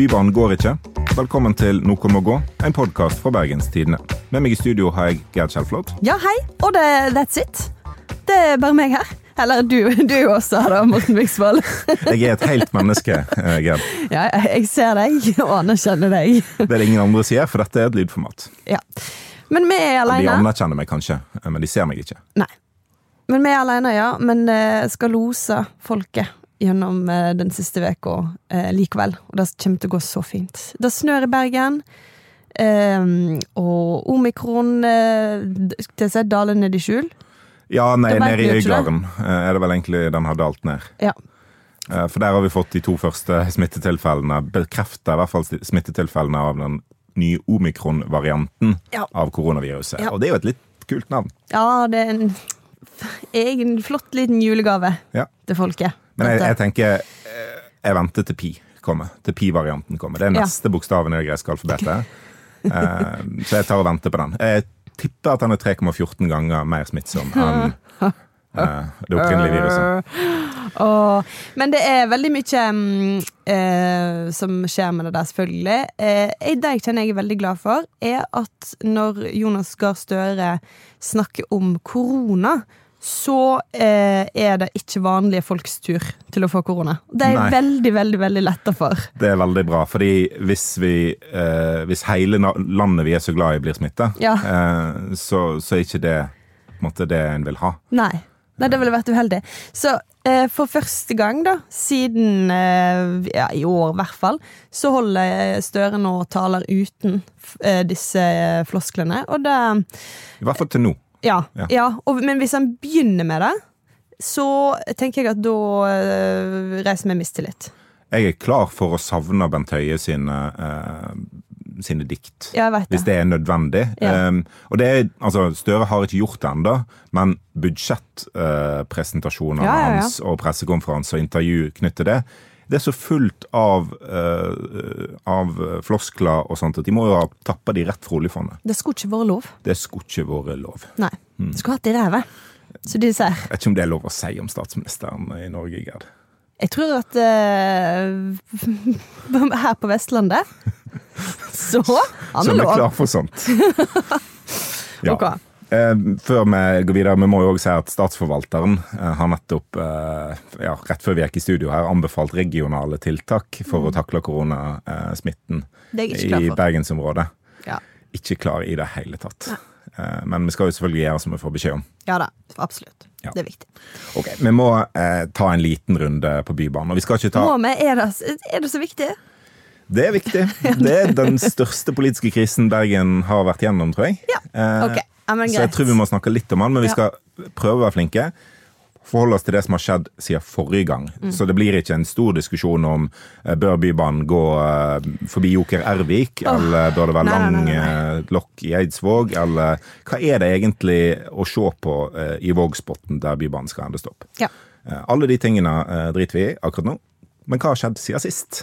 Bybanen går ikke. Velkommen til Noe må gå, en podkast fra Bergens Tidende. Med meg i studio har jeg Gerd Kjellflot. Ja, hei. Og det, that's it. Det er bare meg her. Eller du, du også da, Morten Viksvold. Jeg er et helt menneske, eh, Gerd. Ja, jeg ser deg og anerkjenner deg. Det er det ingen andre sier, for dette er et lydformat. Ja. Men vi er De anerkjenner meg kanskje, eh, men de ser meg ikke. Nei. Men vi er alene, ja. Men eh, skal lose folket gjennom eh, den siste uka eh, likevel. Og det kommer til å gå så fint. Det snør i Bergen. eh, og omikron eh, til si daler ned i skjul. Ja, nei, nede i Øygarden eh, er det vel egentlig den har dalt ned. Ja. For der har vi fått de to første smittetilfellene, bekrefta i hvert fall smittetilfellene av den nye omikron-varianten Ja. av koronaviruset. Ja. Og det er jo et litt kult navn. ja, det er en egen flott liten julegave Ja. til folket. Men jeg, jeg tenker eh, Jeg venter til pi kommer. Til pi-varianten kommer. Det er Ja. neste bokstaven i det greske alfabetet. Eh, så jeg tar og venter på den. Jeg tipper at den er 3,14 ganger mer smittsom enn eh, det opprinnelige viruset. Åh, men det er veldig mye um, uh, som skjer med det der, selvfølgelig. Det jeg kjenner jeg er veldig glad for, er at når Jonas Gahr Støre snakker om korona, så eh, er det ikke vanlige folks tur til å få korona. Det er Nei. veldig, veldig veldig letta for. Det er veldig bra, fordi hvis, vi, eh, hvis hele landet vi er så glad i, blir smitta, Ja. eh, så, så er ikke det en måte, det en vil ha. Nei. Nei, det ville vært uheldig. Så eh, for første gang, da, siden eh, ja, i år i hvert fall, så holder Støre nå taler uten eh, disse eh, flosklene. Og det I hvert fall til nå. Ja. Ja. ja og, men hvis han begynner med det, så tenker jeg at da eh, reiser vi mistillit. Jeg er klar for å savne Bent Høie sine, eh, sine dikt. Ja, jeg vet Hvis det. det er nødvendig. Ja. Um, og det er, altså, Støre har ikke gjort det ennå, men budsjettpresentasjonene Ja, ja, ja. hans og pressekonferanse og intervju knyttet til det, det er så fullt av, uh, av floskler og sånt at de må jo ha tappa de rett fra oljefondet. Det skulle ikke vært lov. Det skulle ikke vært lov. Nei. Mm. Du skulle hatt det i ræva. Så de ser. Jeg vet ikke om det er lov å si om statsministeren i Norge, Gerd. Jeg tror at uh, her på Vestlandet så har Som Så er vi klar for sånt. Ja. Ok. Eh, før vi går videre, vi må jo også si at Statsforvalteren eh, har nettopp, eh, ja, rett før vi gikk i studio her, anbefalt regionale tiltak for å takle koronasmitten i bergensområdet. Ja. Ikke klar i det hele tatt. Eh, men vi skal jo selvfølgelig gjøre som vi får beskjed om. ja da, absolutt. Ja. Det er viktig. Ok, Vi må eh, ta en liten runde på Bybanen. Og vi skal ikke ta Må vi, er, det, er det så viktig? Det er viktig. Det er den største politiske krisen Bergen har vært gjennom, tror jeg. Ja. Ok, ja, men Så jeg tror vi må snakke litt om han, men vi skal prøve å være flinke. Forholde oss til det som har skjedd siden forrige gang. Mm. Så det blir ikke en stor diskusjon om eh, bør Bybanen gå eh, forbi Joker Ervik, eller bør det være Nei, lang eh, lokk i Eidsvåg, eller hva er det egentlig å se på i Vågsbotn, der Bybanen skal endes opp? Ja. Alle de tingene driter vi i akkurat nå. Men hva har skjedd siden sist?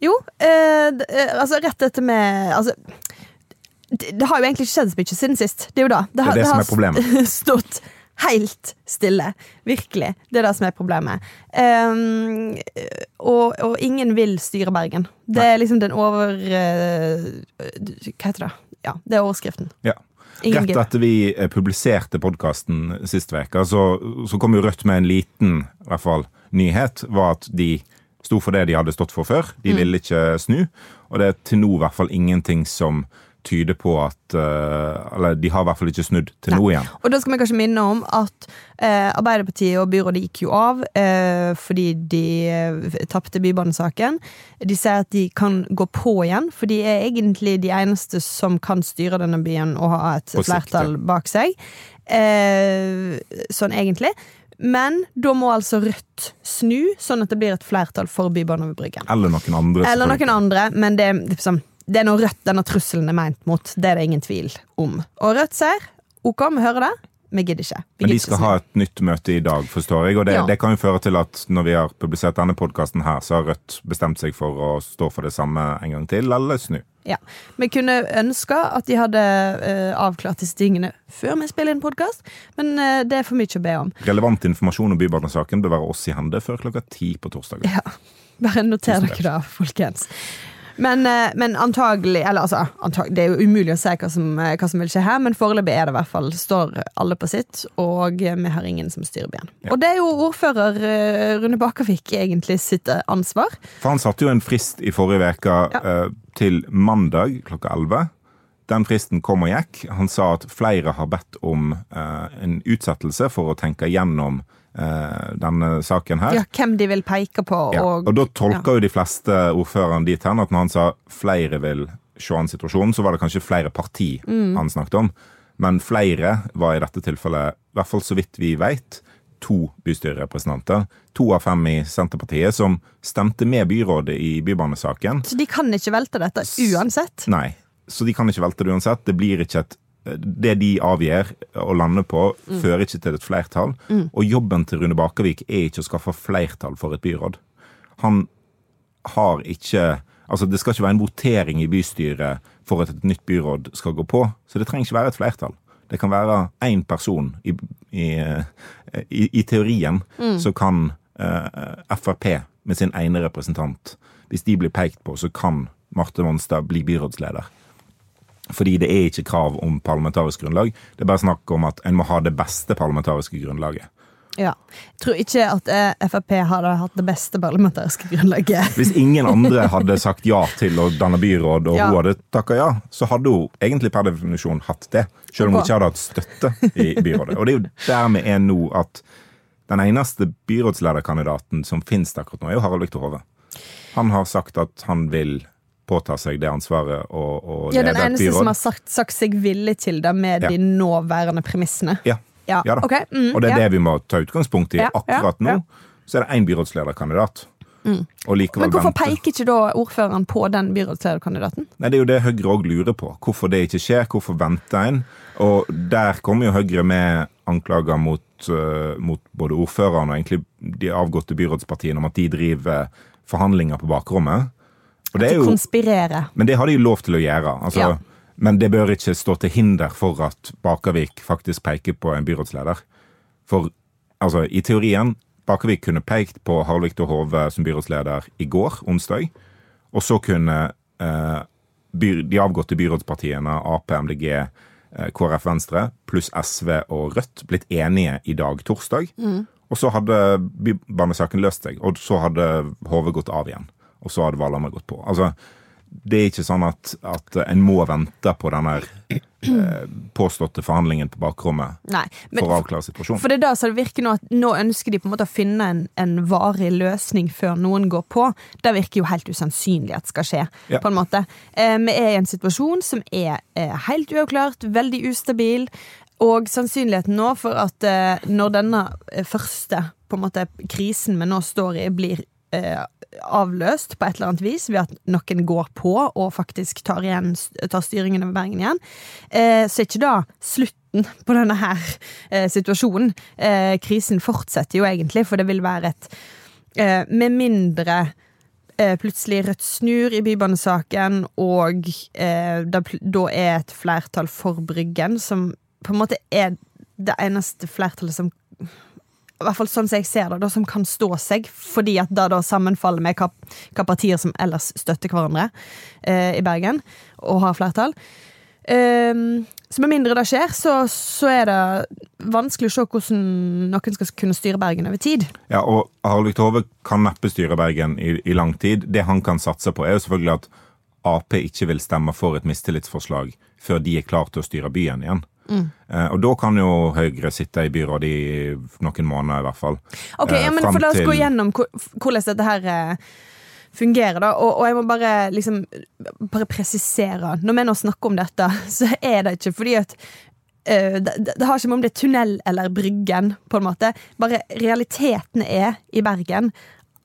Jo, altså rett etter med altså, det, det har jo egentlig ikke skjedd så mye siden sist. Det er jo da. Det, har, det som det er problemet. har stått helt stille. Virkelig. Det er det som er problemet. Um, og, og ingen vil styre Bergen. Det er liksom den over... uh, hva heter det? Ja, det er overskriften. Ja. Ingen Rett etter vi eh, publiserte podkasten sist uke, så, så kom jo Rødt med en liten i hvert fall, nyhet. var at de sto for det de hadde stått for før. Mm. De ville ikke snu. Og det er til nå i hvert fall ingenting som tyder på at eh, Eller de har i hvert fall ikke snudd til nå igjen. Og da skal vi kanskje minne om at eh, Arbeiderpartiet og byrådet gikk jo av eh, fordi de eh, tapte Bybanesaken. De sier at de kan gå på igjen, for de er egentlig de eneste som kan styre denne byen og ha et På sikt, flertall bak seg. Eh, sånn egentlig. Men da må altså Rødt snu, sånn at det blir et flertall for Bybane over Bryggen. Eller noen andre. Eller noen andre, men det, er liksom, det er noe Rødt denne trusselen er meint mot. Det er det ingen tvil om. Og Rødt ser. OK, vi hører det. vi gidder ikke. Vi Men de skal ha et nytt møte i dag, forstår jeg. Og det, Ja. det kan jo føre til at når vi har publisert denne podkasten her, så har Rødt bestemt seg for å stå for det samme en gang til, eller snu. Ja. Vi kunne ønske at de hadde uh, avklart disse tingene før vi spiller inn podkast, men uh, det er for mye å be om. Relevant informasjon om Bybanesaken bør være oss i hende før klokka ti på torsdag. Ja. Bare noter dere det, folkens. Men, eh, men antagelig Eller altså, antagelig, det er jo umulig å si hva som, eh, hva som vil skje her, men foreløpig er det i hvert fall står alle på sitt, og vi har ingen som styrer byen. Ja. Og det er jo ordfører eh, Rune Bakervik egentlig sitt ansvar. For han satte jo en frist i forrige uke Ja. til mandag klokka 11. Den fristen kom og gikk. Han sa at flere har bedt om en utsettelse for å tenke gjennom denne saken her. Ja, hvem de vil peke på, Ja, og, da da tolker jo de fleste ordførerne dit hen at når han sa flere vil se an situasjonen, så var det kanskje flere parti Mm. han snakket om. Men flere var i dette tilfellet, i hvert fall så vidt vi vet, to bystyrerepresentanter. To av fem i Senterpartiet som stemte med byrådet i bybanesaken. Så de kan ikke velte dette uansett. Nei, så de kan ikke velte det uansett. Det blir ikke et det de avgjør og lander på, Mm. fører ikke til et flertall. Og jobben til Rune Bakervik er ikke å skaffe flertall for et byråd. Han har ikke Altså, det skal ikke være en votering i bystyret for at et nytt byråd skal gå på. Så det trenger ikke være et flertall. Det kan være én person i, i, i, i teorien så kan uh, Frp med sin ene representant Hvis de blir pekt på, så kan Marte Monstad bli byrådsleder. Fordi det er ikke krav om parlamentarisk grunnlag. Det er bare snakk om at en må ha det beste parlamentariske grunnlaget. Ja. Jeg tror ikke at eh, Frp hadde hatt det beste parlamentariske grunnlaget. Hvis ingen andre hadde sagt ja til å danne byråd, og Ja. hun hadde takka ja, så hadde hun egentlig per definisjon hatt det. Selv om hun ikke hadde hatt støtte i byrådet. Og det er jo dermed er nå, at den eneste byrådslederkandidaten som finnes akkurat nå, er jo Harald Viktor Hove. Han har sagt at han vil påta seg det ansvaret og, og Ja, Den eneste eneste som har sagt, sagt seg villig til det med Ja. de nåværende premissene. Ja. Ja, Ja da. Okay. mm, og det er det vi må ta utgangspunkt i. Akkurat nå. Mm. så er det én byrådslederkandidat. Og Men hvorfor peker ikke da ordføreren på den byrådslederkandidaten? Nei, Det er jo det Høyre òg lurer på. Hvorfor det ikke skjer. Hvorfor venter en? Og der kommer jo Høyre med anklager mot, uh, mot både ordføreren og egentlig de avgåtte byrådspartiene om at de driver forhandlinger på bakrommet. Og det er jo, konspirere. men det har de jo lov til å gjøre. Altså, Ja. Men det bør ikke stå til hinder for at Bakervik faktisk peker på en byrådsleder. For altså, i teorien Bakervik kunne pekt på Harlvik og Hove som byrådsleder i går, onsdag. Og så kunne eh, by, de avgåtte byrådspartiene, Ap, MDG, eh, KrF Venstre pluss SV og Rødt blitt enige i dag, torsdag. Og så hadde bybanesaken løst seg, og så hadde Hove gått av igjen. Og så hadde Valhammer gått på. Altså, det er ikke sånn at, at en må vente på den der eh, påståtte forhandlingen på bakrommet Nei, men for å avklare situasjonen. For det er da så det virker nå at nå ønsker de på en måte å finne en, en varig løsning før noen går på. Det virker jo helt usannsynlig at skal skje. Ja. på en måte. Eh, vi er i en situasjon som er eh, helt uavklart, veldig ustabil. Og sannsynligheten nå for at eh, når denne eh, første måte, krisen vi nå står i, blir eh, avløst på et eller annet vis ved at noen går på og faktisk tar, igjen, tar styringen over Bergen igjen, eh, så er ikke da slutten på denne her eh, situasjonen. Eh, krisen fortsetter jo egentlig, for det vil være et eh, Med mindre eh, plutselig Rødt snur i bybanesaken, og eh, da, da er et flertall for Bryggen, som på en måte er det eneste flertallet som i hvert fall sånn som jeg ser det, da, som kan stå seg, fordi at det da sammenfaller med hva, partier som ellers støtter hverandre eh, i Bergen, og har flertall. Ehm, så med mindre det skjer, så, så er det vanskelig å se hvordan noen skal kunne styre Bergen over tid. Ja, og Harald Tove kan neppe styre Bergen i, i lang tid. Det han kan satse på, er jo selvfølgelig at Ap ikke vil stemme for et mistillitsforslag før de er klare til å styre byen igjen. Eh, og da kan jo Høyre sitte i byrådet i noen måneder, i hvert fall. Ok, Eh, ja, men for La oss gå gjennom hvordan dette her eh, fungerer. da og, og jeg må bare liksom Bare presisere. Når vi nå snakker om dette, så er det ikke fordi at det, det det har ikke med om det er tunnel eller Bryggen, på en måte. Bare realiteten er i Bergen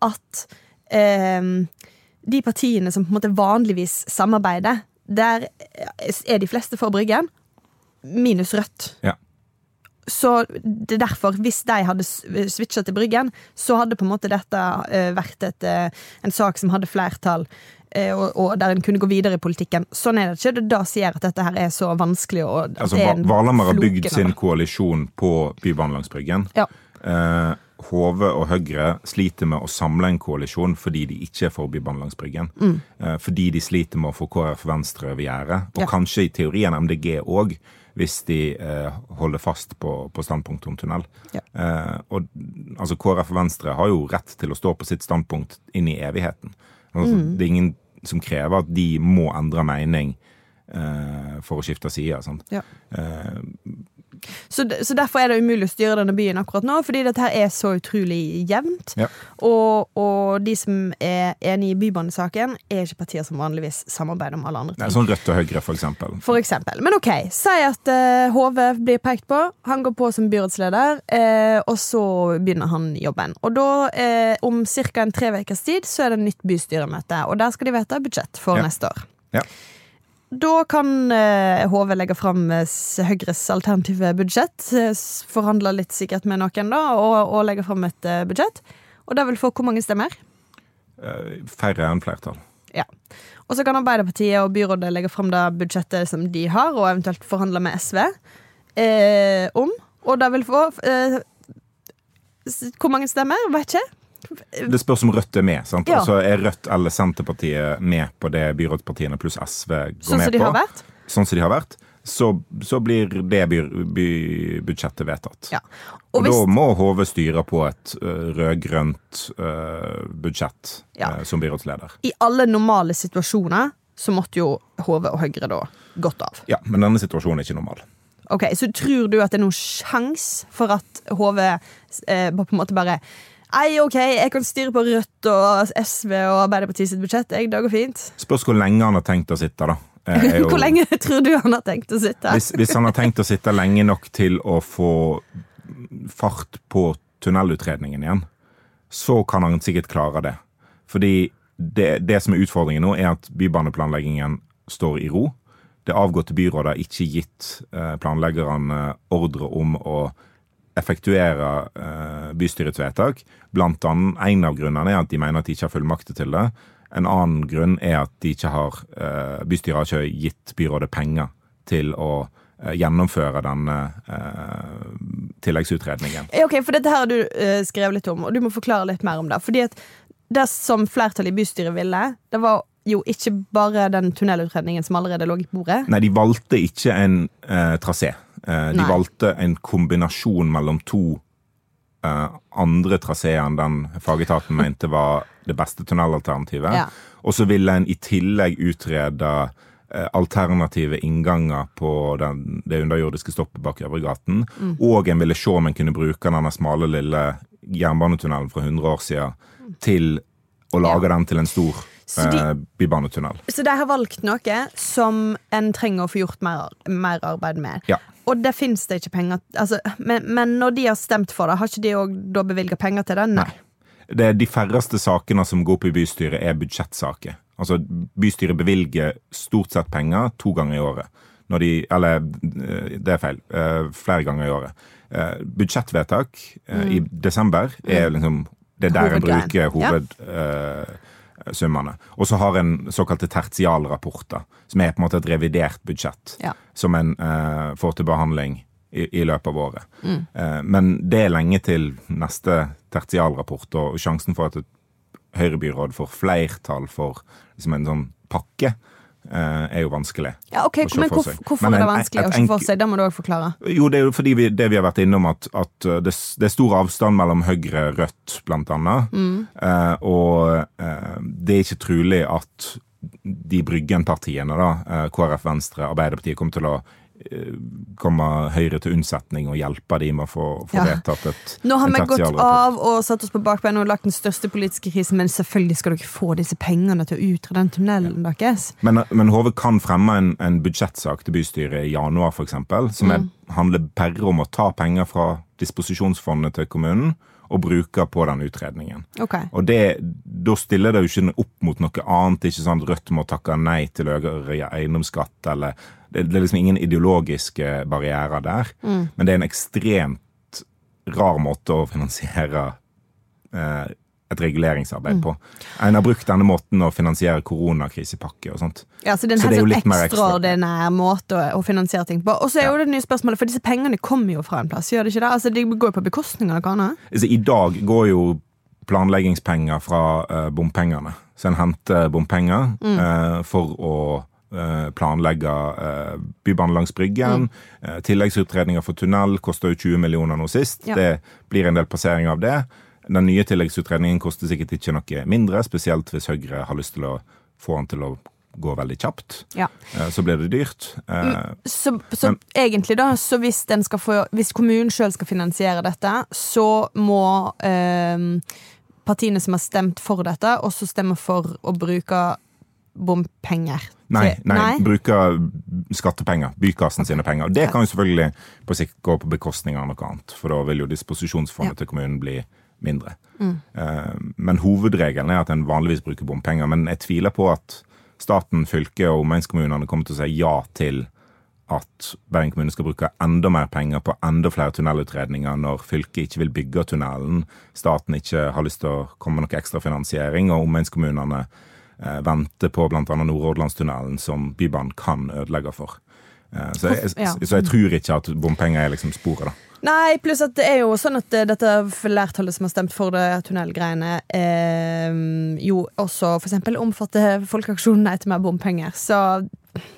at eh, de partiene som på en måte vanligvis samarbeider, der er de fleste for Bryggen, minus Rødt. Ja. så det er derfor, hvis de hadde switcha til Bryggen, så hadde på en måte dette eh, vært et, eh, en sak som hadde flertall. eh, Og, og der en kunne gå videre i politikken. Sånn er det ikke. Det er da sier at dette her er så vanskelig. Og Altså, er Valhammer har bygd sin koalisjon på Bybanen langs Bryggen. Ja. Eh, Hove og Høyre sliter med å samle en koalisjon fordi de ikke er for Bybanen langs Bryggen. Mm. Eh, fordi de sliter med å få KrF Venstre over gjerdet. Og Ja. kanskje i teorien MDG òg, hvis de eh, holder fast på, på standpunktet om tunnel. Ja. Eh, og altså KrF og Venstre har jo rett til å stå på sitt standpunkt inn i evigheten. Altså, Mm. Det er ingen som krever at de må endre mening eh, for å skifte side. Sant? Ja. Eh, Så, så derfor er det umulig å styre denne byen akkurat nå, fordi dette her er så utrolig jevnt. Ja. Og, og de som er enig i bybanesaken, er ikke partier som vanligvis samarbeider om alle andre ting. Nei, sånn Rødt og Høyre, for eksempel. For eksempel. Men ok, si at uh, HV blir pekt på. Han går på som byrådsleder, uh, og så begynner han jobben. Og da, uh, om ca. en tre ukers tid, så er det nytt bystyremøte. Og der skal de vedta budsjett for Ja. neste år. Ja. Da kan eh, HV legge fram eh, Høyres alternative budsjett. eh, Forhandle litt sikkert med noen, da, og, og legge fram et eh, budsjett. Og det vil få hvor mange stemmer? Eh, færre enn flertall. Ja. Og så kan Arbeiderpartiet og byrådet legge fram det budsjettet som de har, og eventuelt forhandle med SV eh, om. Og det vil få eh, Hvor mange stemmer? Vet ikke. Det spørs om Rødt er med. sant? Ja. Altså Er Rødt eller Senterpartiet med på det byrådspartiene pluss SV går Sånn med som de har vært. Sånn som de har vært. Så, så blir det by, bybudsjettet vedtatt. Ja. Og, Og hvis, da må HV styre på et uh, rød-grønt uh, budsjett Ja. uh, som byrådsleder. I alle normale situasjoner så måtte jo HV og Høyre da gått av. Ja, Men denne situasjonen er ikke normal. Ok, Så tror du at det er noen sjans for at HV eh, på en måte bare Nei, OK, jeg kan styre på Rødt og SV og Arbeiderpartiet sitt budsjett. Jeg, det går fint. Spørs hvor lenge han har tenkt å sitte, da. Eh, jo- Hvor lenge tror du han har tenkt å sitte? Hvis, hvis han har tenkt å sitte lenge nok til å få fart på tunnelutredningen igjen, så kan han sikkert klare det. Fordi det, det som er utfordringen nå, er at bybaneplanleggingen står i ro. Det avgåtte byrådet har ikke gitt eh, planleggerne ordre om å effektuere eh, bystyrets vedtak. Blant annet, En av grunnene er at de mener at de ikke har fullmakter til det. En annen grunn er at de ikke har, eh, bystyret har ikke gitt byrådet penger til å eh, gjennomføre denne eh, tilleggsutredningen. Ok, for dette her har du eh, skrevet litt om, og du må forklare litt mer om det. Fordi at det som flertallet i bystyret ville, det var jo ikke bare den tunnelutredningen som allerede lå i bordet. Nei, de valgte ikke en eh, trasé. Eh, de Nei. valgte en kombinasjon mellom to uh, andre traseer enn den fagetaten mente var det beste tunnelalternativet. Ja. Og så ville en i tillegg utrede uh, alternative innganger på den, det underjordiske stoppet bak Øvregaten. Mm. Og en ville se om en kunne bruke denne smale, lille jernbanetunnelen fra 100 år siden til å lage den til en stor Så de- bybanetunnel. Så de har valgt noe som en trenger å få gjort mer, mer arbeid med. Ja. Og det fins det ikke penger altså, men, men når de har stemt for det, har ikke de òg da bevilga penger til det? Nei. Det er de færreste sakene som går opp i bystyret, er budsjettsaker. Altså, bystyret bevilger stort sett penger to ganger i året. Når de, eller, eh, det er feil. eh, Flere ganger i året. Eh, Budsjettvedtak mm. i desember er liksom Det er der en bruker hoved... Ja. Hovedsummene. Og så har en såkalte tertialrapporter, som er på en måte et revidert budsjett. Ja. Som en eh, får til behandling i, i løpet av året. Mm. Eh, men det er lenge til neste tertialrapport, og sjansen for at et høyrebyråd får flertall for liksom en sånn pakke, er jo vanskelig. Ja, ok, å se Men for seg. hvorfor Men er det vanskelig å se for seg? Det må du òg forklare. Jo, det er jo fordi vi, det vi har vært innom, at, at uh, det, det er stor avstand mellom Høyre og Rødt, blant annet. Mm. Eh, og eh, det er ikke trolig at de Bryggen-partiene, da, eh, KrF, Venstre, Arbeiderpartiet, kommer til å eh, komme Høyre til unnsetning og hjelpe de med å få, få Ja. vedtatt et Nå har vi gått av og satt oss på bakbeina og lagt den største politiske krisen, men selvfølgelig skal dere få disse pengene til å utrede den tunnelen deres. Men, men HV kan fremme en, en budsjettsak til bystyret i januar, f.eks., som er, handler bare om å ta penger fra disposisjonsfondet til kommunen og bruker på den utredningen. Okay. Og det, da stiller det jo ikke opp mot noe annet. ikke sånn Rødt må takke nei til høyere eiendomsskatt, eller det, det er liksom ingen ideologiske barrierer der. Men det er en ekstremt rar måte å finansiere eh, et reguleringsarbeid på. En har brukt denne måten å finansiere koronakrisepakke og sånt. Ja, så det er en jo helt litt sånn mer ekstra. ekstraordinær måte å, å finansiere ting på. Og så er jo det nye spørsmålet, for disse pengene kommer jo fra en plass, gjør det ikke det? Altså, De går jo på bekostning av noe annet. Altså, I dag går jo planleggingspenger fra uh, bompengene. Så en henter bompenger eh, for å uh, planlegge Bybanen langs Bryggen. Eh, tilleggsutredninger for tunnel koster jo 20 millioner nå sist. Ja. Det blir en del passeringer av det. Den nye tilleggsutredningen koster sikkert ikke noe mindre, spesielt hvis Høyre har lyst til å få den til å gå veldig kjapt. Ja. Eh, så blir det dyrt. Så, Så, Men, egentlig, da, så hvis, få, hvis kommunen sjøl skal finansiere dette, så må eh, partiene som har stemt for dette, også stemme for å bruke bompenger. Nei, nei, nei, bruker skattepenger. Bykassen sine penger. Det kan jo selvfølgelig på sikt gå på bekostning av noe annet, for da vil jo disposisjonsfondet Ja. til kommunen bli mindre. Mm. Men hovedregelen er at en vanligvis bruker bompenger. Men jeg tviler på at staten, fylket og omegnskommunene kommer til å si ja til at Bergen kommune skal bruke enda mer penger på enda flere tunnelutredninger når fylket ikke vil bygge tunnelen, staten ikke har lyst til å komme med noe ekstra finansiering, og omegnskommunene eh, venter på bl.a. Nordhordlandstunnelen, som Bybanen kan ødelegge for. Så, jeg, Ja. så jeg tror ikke at bompenger er liksom sporet, da. Nei, pluss at det er jo sånn at eh, dette flertallet som har stemt for det tunnelgreiene, eh, jo også eksempel omfatter Folkeaksjonen etter mer bompenger. Så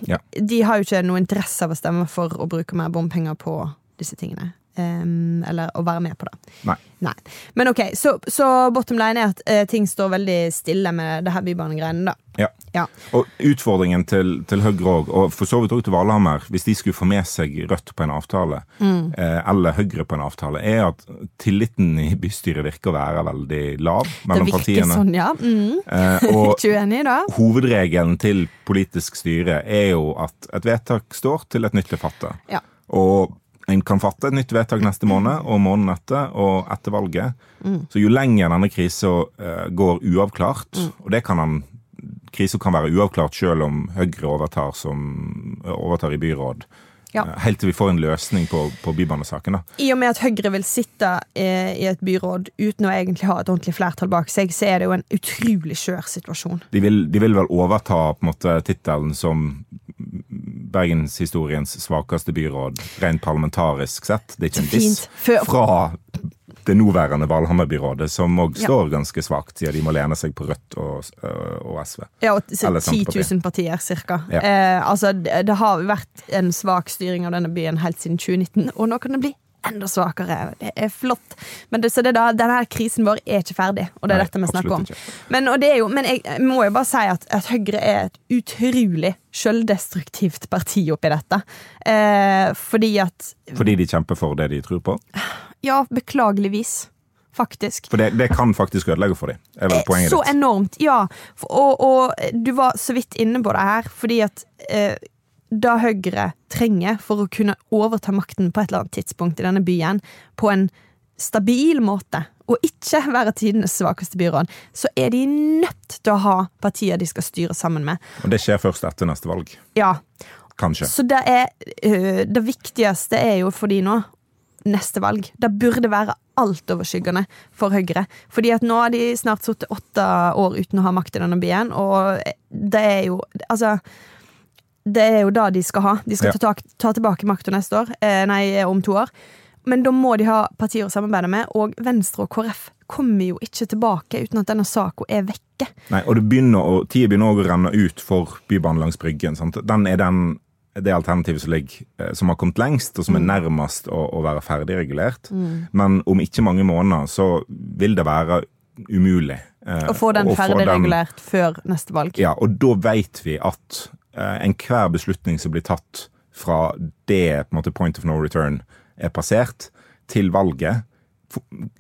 Ja. de har jo ikke noe interesse av å stemme for å bruke mer bompenger på disse tingene. Eh, eller å være med på det. Nei. Nei. Men ok, så, så bottom line er at uh, ting står veldig stille med det her bybanegreiene, da. Ja. Ja. Og utfordringen til, til Høyre òg, og for så vidt òg til Valhammer, hvis de skulle få med seg Rødt på en avtale, Mm. eh, eller Høyre på en avtale, er at tilliten i bystyret virker å være veldig lav Det virker partiene. sånn, ja. Mm. Eh, og Ikke uenig, da? hovedregelen til politisk styre er jo at et vedtak står til et nytt er fattet. Ja. Og en kan fatte et nytt vedtak neste måned, og måneden etter, og etter valget. Mm. Så jo lenger denne krisa eh, går uavklart, og det kan han Krisa kan være uavklart selv om Høyre overtar, som, overtar i byråd. Ja. Eh, Helt til vi får en løsning på, på bybanesaken. da. I og med at Høyre vil sitte eh, i et byråd uten å egentlig ha et ordentlig flertall bak seg, så er det jo en utrolig skjør situasjon. De vil, de vil vel overta på en måte tittelen som bergenshistoriens svakeste byråd, rent parlamentarisk sett. Det er ikke en diss. Fra det nåværende Valhammer-byrådet, som òg står ganske svakt, siden de må lene seg på Rødt og, øh, og SV. Ja, og så Eller 10 000 partier, cirka. Ja. Eh, altså, det, det har vært en svak styring av denne byen helt siden 2019, og nå kan det bli enda svakere. Det er flott. Men det, så det da, denne her krisen vår er ikke ferdig, og det er Nei, dette vi snakker om. Men, jo, men jeg, må jo bare si at, at Høyre er et utrolig sjøldestruktivt parti oppi dette. Eh, fordi at Fordi de kjemper for det de tror på. Ja, beklageligvis. Faktisk. For det, det kan faktisk ødelegge for dem, er vel poenget Så ditt. enormt, ja. Og, og du var så vidt inne på det her, fordi at eh, det Høyre trenger for å kunne overta makten på et eller annet tidspunkt i denne byen, på en stabil måte, og ikke være tidenes svakeste byråd, så er de nødt til å ha partier de skal styre sammen med. Og det skjer først etter neste valg. Ja, Kanskje. Så det er øh, Det viktigste er jo for de nå neste valg. Det burde være altoverskyggende for Høyre. Fordi at nå har de snart sittet åtte år uten å ha makt i denne byen, og det er jo Altså det er jo det de skal ha. De skal Ja. ta, ta tilbake makta neste år. Eh, nei, om to år. Men da må de ha partier å samarbeide med, og Venstre og KrF kommer jo ikke tilbake uten at denne saka er vekke. Nei, og det begynner å, tida begynner å renne ut for Bybanen langs Bryggen. Sant? Den er den, det alternativet som, ligger, eh, som har kommet lengst, og som er nærmest å, å være ferdigregulert. Men om ikke mange måneder så vil det være umulig. eh, Å få den ferdigregulert før neste valg. Ja, og da vet vi at eh, enhver beslutning som blir tatt fra det måte, point of no return er passert, til valget,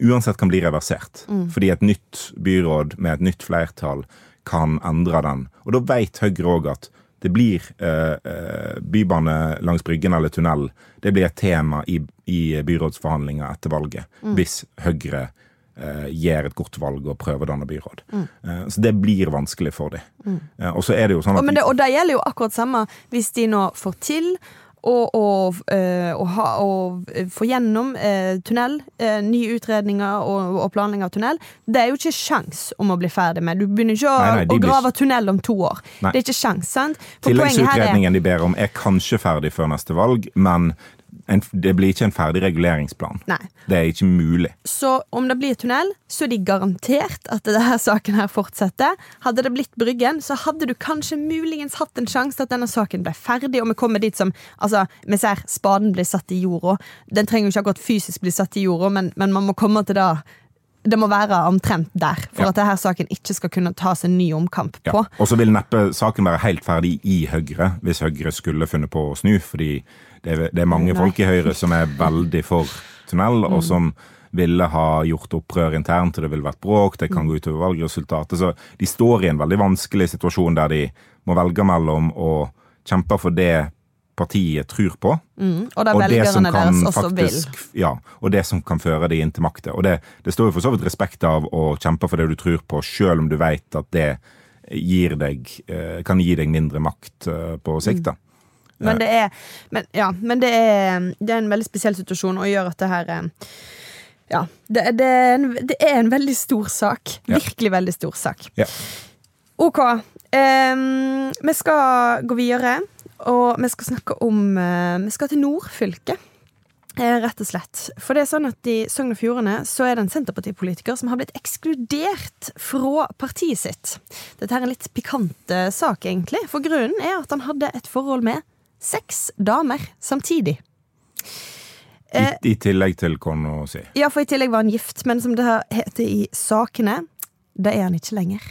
uansett kan bli reversert. Fordi et nytt byråd med et nytt flertall kan endre den. Og da vet Høyre òg at det blir eh, eh, bybane langs Bryggen eller tunnel. Det blir et tema i, i byrådsforhandlinger etter valget. Hvis Høyre eh, gjør et godt valg og prøver å danne byråd. Eh, så det blir vanskelig for dem. Eh, og så er det jo sånn Og, at men det, og det gjelder jo akkurat samme hvis de nå får til eh, ha, å få gjennom eh, tunnel, eh, nye utredninger og, og planlegging av tunnel. Det er jo ikke sjans om å bli ferdig med. Du begynner ikke å, Nei, nei, å grave blir tunnel om to år. Nei. Det er ikke sjans, sant? Her er de ber om, er kanskje ferdig før neste valg, men en, det blir ikke en ferdig reguleringsplan. Nei. Det er ikke mulig. Så om det blir tunnel, så er de garantert at denne saken her fortsetter. Hadde det blitt Bryggen, så hadde du kanskje muligens hatt en sjanse til at denne saken ble ferdig, og vi kommer dit som Altså, vi ser spaden blir satt i jorda. Den trenger jo ikke akkurat fysisk bli satt i jorda, men, men man må komme til det det må være omtrent der, for Ja. at denne saken ikke skal kunne tas en ny omkamp Ja. på. Og så vil neppe saken være helt ferdig i Høyre, hvis Høyre skulle funnet på å snu, fordi det er, det er mange Nei. Mm. folk i Høyre som er veldig for tunnel, og som ville ha gjort opprør internt, og det ville vært bråk, det Mm. kan gå utover valgresultatet. Så de står i en veldig vanskelig situasjon der de må velge mellom å kjempe for det partiet tror på, Mm. Og det og det som kan faktisk ja, og det som kan føre de inn til makta. Og det, det står jo for så vidt respekt av å kjempe for det du tror på, sjøl om du veit at det deg, eh, kan gi deg mindre makt eh, på sikt. da. Men det er, men, ja, men det er, det er en veldig spesiell situasjon og gjør at det her eh, Ja. Det, det, er en, det er en veldig stor sak. Ja. Virkelig veldig stor sak. Ja. OK. Um, vi skal gå videre, og vi skal snakke om uh, Vi skal til nordfylket. Eh, Rett og slett. For det er sånn at I Sogn og Fjordane så er det en Senterpartipolitiker som har blitt ekskludert fra partiet sitt. Dette er en litt pikant sak, egentlig. For grunnen er at han hadde et forhold med seks damer samtidig. I, I tillegg til kona si. Ja, for i tillegg var han gift, men som det heter i sakene, det er han ikke lenger.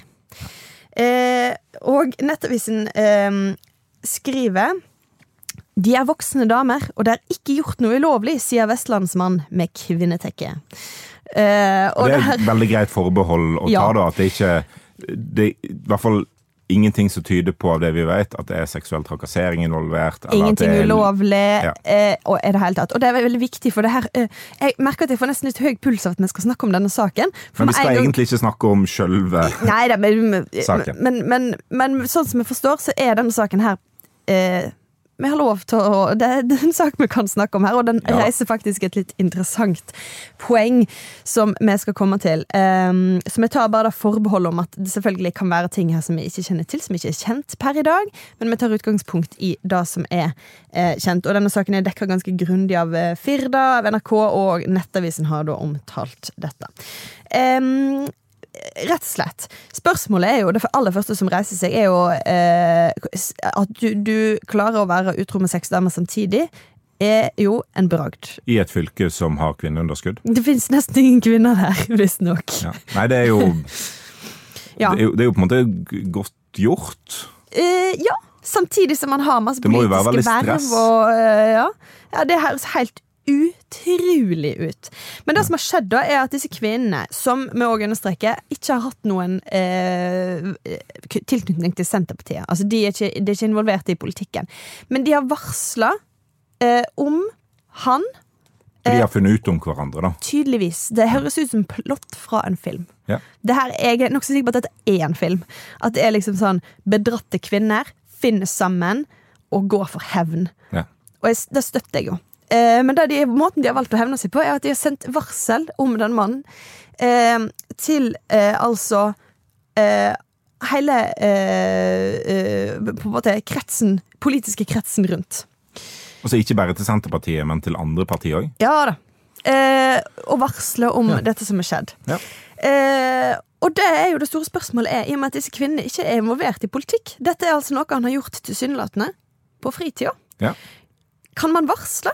Eh, og Nettavisen eh, skriver de er voksne damer, og det er ikke gjort noe ulovlig, sier vestlandsmann med kvinnetekke. Eh, det er et veldig greit forbehold å Ja. ta, da. At det ikke det, I hvert fall ingenting som tyder på av det vi vet, at det er seksuell trakassering involvert. Ingenting det er- ulovlig. Ja. Eh, og, er det hele tatt. og det er veldig viktig, for det her eh, Jeg merker at jeg får nesten litt høy puls av at vi skal snakke om denne saken. Men vi skal gang- egentlig ikke snakke om sjølve saken. men, men, men, men, sånn som jeg forstår, så er denne saken her eh, Vi har lov til å Det er en sak vi kan snakke om her, og den Ja. reiser faktisk et litt interessant poeng som vi skal komme til. Um, så vi tar bare da forbehold om at det selvfølgelig kan være ting her som vi ikke kjenner til, som ikke er kjent per i dag, men vi tar utgangspunkt i det som er eh, kjent. Og denne saken er dekka ganske grundig av eh, Firda, av NRK, og Nettavisen har da omtalt dette. Um, rett og slett. Spørsmålet er jo, det aller første som reiser seg, er jo eh, at du, du klarer å være utro med seks damer samtidig. Er jo en bragd. i et fylke som har kvinneunderskudd. Det fins nesten ingen kvinner der, visstnok. Ja. Nei, det er, jo, Ja. det, er jo, det er jo på en måte godt gjort. Eh, ja. Samtidig som man har masse Det må jo være veldig verv. stress. Og, eh, ja. ja, det høres helt utrolig ut. Men det som har skjedd, da, er at disse kvinnene, som vi òg understreker, ikke har hatt noen eh, tilknytning til Senterpartiet. Altså, de er ikke, de er ikke involvert i politikken. Men de har varsla eh, om han de har funnet ut om hverandre, da. Tydeligvis. Det høres ut som plott fra en film. Ja. Det her, jeg er nokså sikker på at dette er en film. At det er liksom sånn bedratte kvinner finner sammen og går for hevn. Ja. Og jeg, det støtter jeg jo. Eh, men de, måten de har valgt å hevne seg på, er at de har sendt varsel om den mannen eh, til eh, altså eh, hele eh, på en måte kretsen, politiske kretsen rundt. Og så ikke bare til Senterpartiet, men til andre partier òg. Ja da. Eh, og varsle om Ja. dette som er skjedd. Ja. Eh, og det er jo det store spørsmålet er, i og med at disse kvinnene ikke er involvert i politikk. Dette er altså noe han har gjort tilsynelatende på fritida. Ja. Kan man varsle?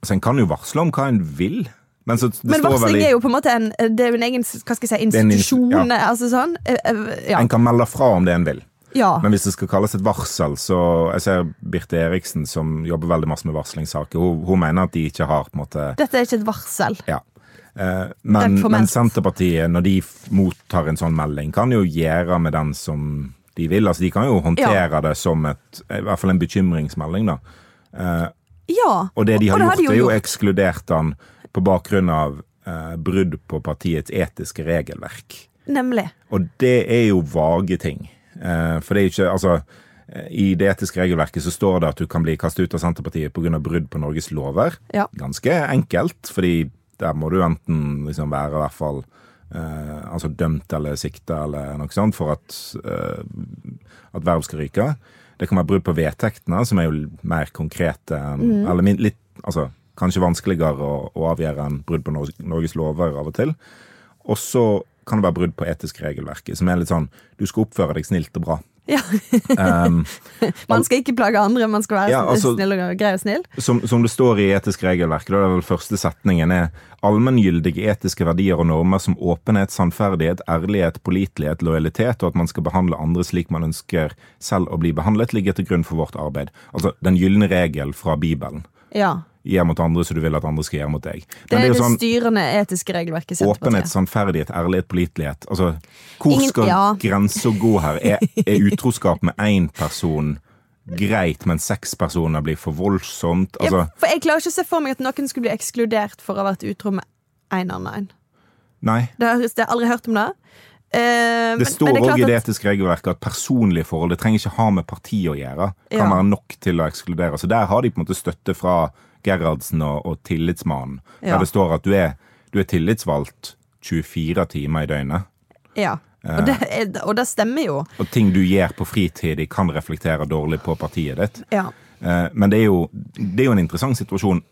Altså, en kan jo varsle om hva en vil, men så det Men varsling veldig... er jo på en måte en, det er jo en egen hva skal jeg si, institusjon. en ja. Altså sånn. Eh, eh, ja. En kan melde fra om det en vil. ja. Men hvis det skal kalles et varsel, så Jeg ser Birte Eriksen, som jobber veldig masse med varslingssaker, hun, hun mener at de ikke har på en måte Dette er ikke et varsel. Ja. Eh, men, men Senterpartiet, når de mottar en sånn melding, kan jo gjøre med den som de vil. Altså, de kan jo håndtere det som et, i hvert fall en bekymringsmelding, da. Ja. Og det de har det gjort, de jo er jo gjort. ekskludert han på bakgrunn av eh, brudd på partiets etiske regelverk. Nemlig. Og det er jo vage ting. Eh, for det er jo ikke Altså, i det etiske regelverket så står det at du kan bli kastet ut av Senterpartiet pga. brudd på Norges lover. Ja. Ganske enkelt, fordi der må du enten liksom være i hvert fall eh, altså dømt eller sikta eller noe sånt for at, eh, at verv skal ryke. Det kan være brudd på vedtektene, som er jo mer konkrete mm. Eller litt Altså kanskje vanskeligere å, å avgjøre enn brudd på Norges, lover av og til. Og så kan det være brudd på etisk regelverket, som er litt sånn Du skal oppføre deg snilt og bra. Ja. Um, Man skal ikke plage andre, man skal være Ja, altså- snill og grei og snill. som, som det står i etisk regelverk, da er vel første setningen er allmenngyldige etiske verdier og normer som åpenhet, sannferdighet, ærlighet, pålitelighet, lojalitet, og at man skal behandle andre slik man ønsker selv å bli behandlet, ligger til grunn for vårt arbeid. Altså den gylne regel fra Bibelen. Ja. Gjør mot andre som du vil at andre skal gjøre mot deg. Det Men er jo det sånn styrende etiske regelverket åpenhet, sannferdighet, ærlighet, pålitelighet. Altså, hvor Ingen- skal ja. grensa gå her? Er, er utroskap med én person greit, men seks personer blir for voldsomt? Altså, ja, for jeg klarer ikke å se for meg at noen skulle bli ekskludert for å ha vært utro med en annen. nei. Det har jeg har aldri hørt om det. Uh, Det står er òg i det etiske regelverket at personlige forhold det trenger ikke ha med parti å gjøre. Kan Ja. være nok til å ekskludere. Så der har de på en måte støtte fra Gerhardsen og, og Tillitsmannen. Ja. Der det står at du er, du er tillitsvalgt 24 timer i døgnet. Ja. Og det, er, og det stemmer jo. Og ting du gjør på fritid, kan reflektere dårlig på partiet ditt. Ja. Eh, Men det er, jo, det er jo en interessant situasjon.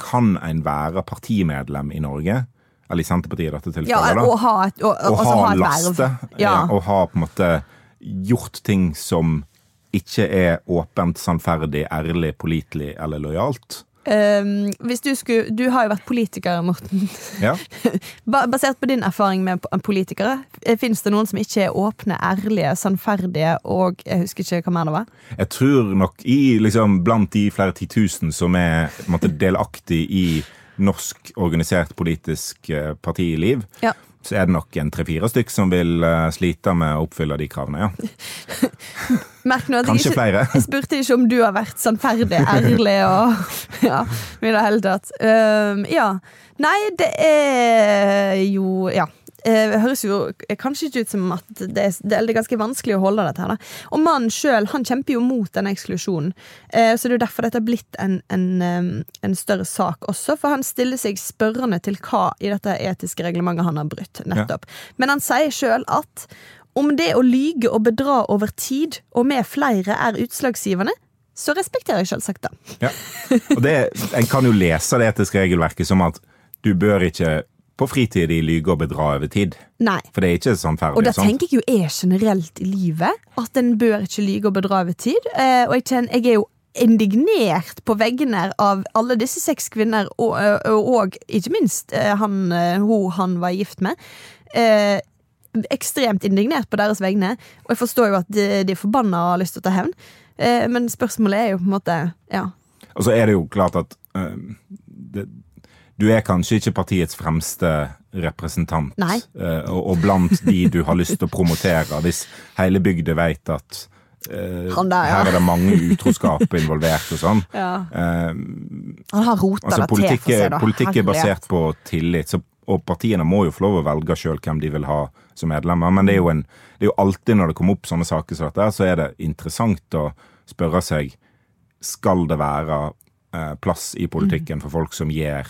Kan en være partimedlem i Norge? Eller i Senterpartiet i dette tilfellet, ja, og ha et, og, og altså ha ha laste. Ja. Ja. Og ha på en måte gjort ting som ikke er åpent, sannferdig, ærlig, pålitelig eller lojalt. Um, hvis du skulle Du har jo vært politiker, Morten. Ja. Basert på din erfaring med politikere, fins det noen som ikke er åpne, ærlige, sannferdige og Jeg husker ikke hva mer det var. Jeg tror nok i, liksom, blant de flere titusen som er måte, delaktig i norsk organisert politisk eh, partiliv, Ja. Så er det nok en tre-fire stykk som vil eh, slite med å oppfylle de kravene, ja. Merk nå at jeg Kanskje ikke, flere. Jeg spurte ikke om du har vært sannferdig, ærlig og Ja, i det hele tatt. Um, ja. Nei, det er jo Ja. Eh, høres jo kanskje ikke ut som at det er, det er ganske vanskelig å holde dette her. Da. Og mannen sjøl kjemper jo mot denne eksklusjonen, Eh, så det er jo derfor dette har blitt en, en, en større sak også. For han stiller seg spørrende til hva i dette etiske reglementet han har brutt. nettopp. Men han sier sjøl at om det å lyge og bedra over tid, og med flere, er utslagsgivende, så respekterer jeg selvsagt det. Ja. Og det, en kan jo lese det etiske regelverket som at du bør ikke på fritid lyge og bedra over tid. Nei. For det er ikke sånn ferdig. Og det tenker jeg jo er generelt i livet. At en bør ikke lyge og bedra over tid. Eh, og jeg, kjenner, jeg er jo indignert på veggene av alle disse seks kvinner, og, og, og ikke minst eh, han, eh, hun han var gift med. Eh, ekstremt indignert på deres vegne, og jeg forstår jo at de, de er forbanna og har lyst til å ta hevn. Eh, men spørsmålet er jo på en måte Ja. Og så er det jo klart at eh, det, du er kanskje ikke partiets fremste representant. Eh, og, og blant de du har lyst til å promotere, hvis hele bygda vet at uh, der, ja. her er det mange utroskap involvert og sånn. Ja. Uh, Han har rota altså, det til for seg, da. politikk er basert på tillit, så, og partiene må jo få lov å velge sjøl hvem de vil ha som medlemmer. Men det er, en, det er jo alltid når det kommer opp sånne saker som dette, så er det interessant å spørre seg skal det være plass i politikken for folk som gjør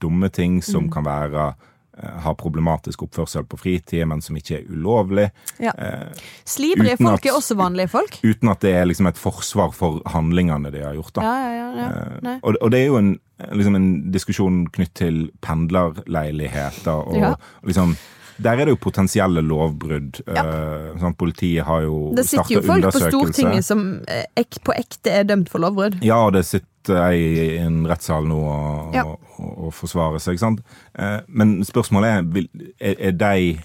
dumme ting, som kan være eh, har problematisk oppførsel på fritid, men som ikke er ulovlig. Ja. Eh, Slibrige folk at- er også vanlige folk. uten at det er liksom et forsvar for handlingene de har gjort. Ja, ja, ja. ja. Og, og det er jo en, liksom en diskusjon knytt til pendlerleiligheter. Og, Ja. og liksom, der er det jo potensielle lovbrudd. Eh, sånn, politiet har jo Det sitter jo folk på. Stortinget som eh, ek, på ekte er dømt for lovbrudd. Ja, og det sitter ei i en rettssal nå og, Ja. og, og, og forsvarer seg. sant? Eh, men spørsmålet er, er, er de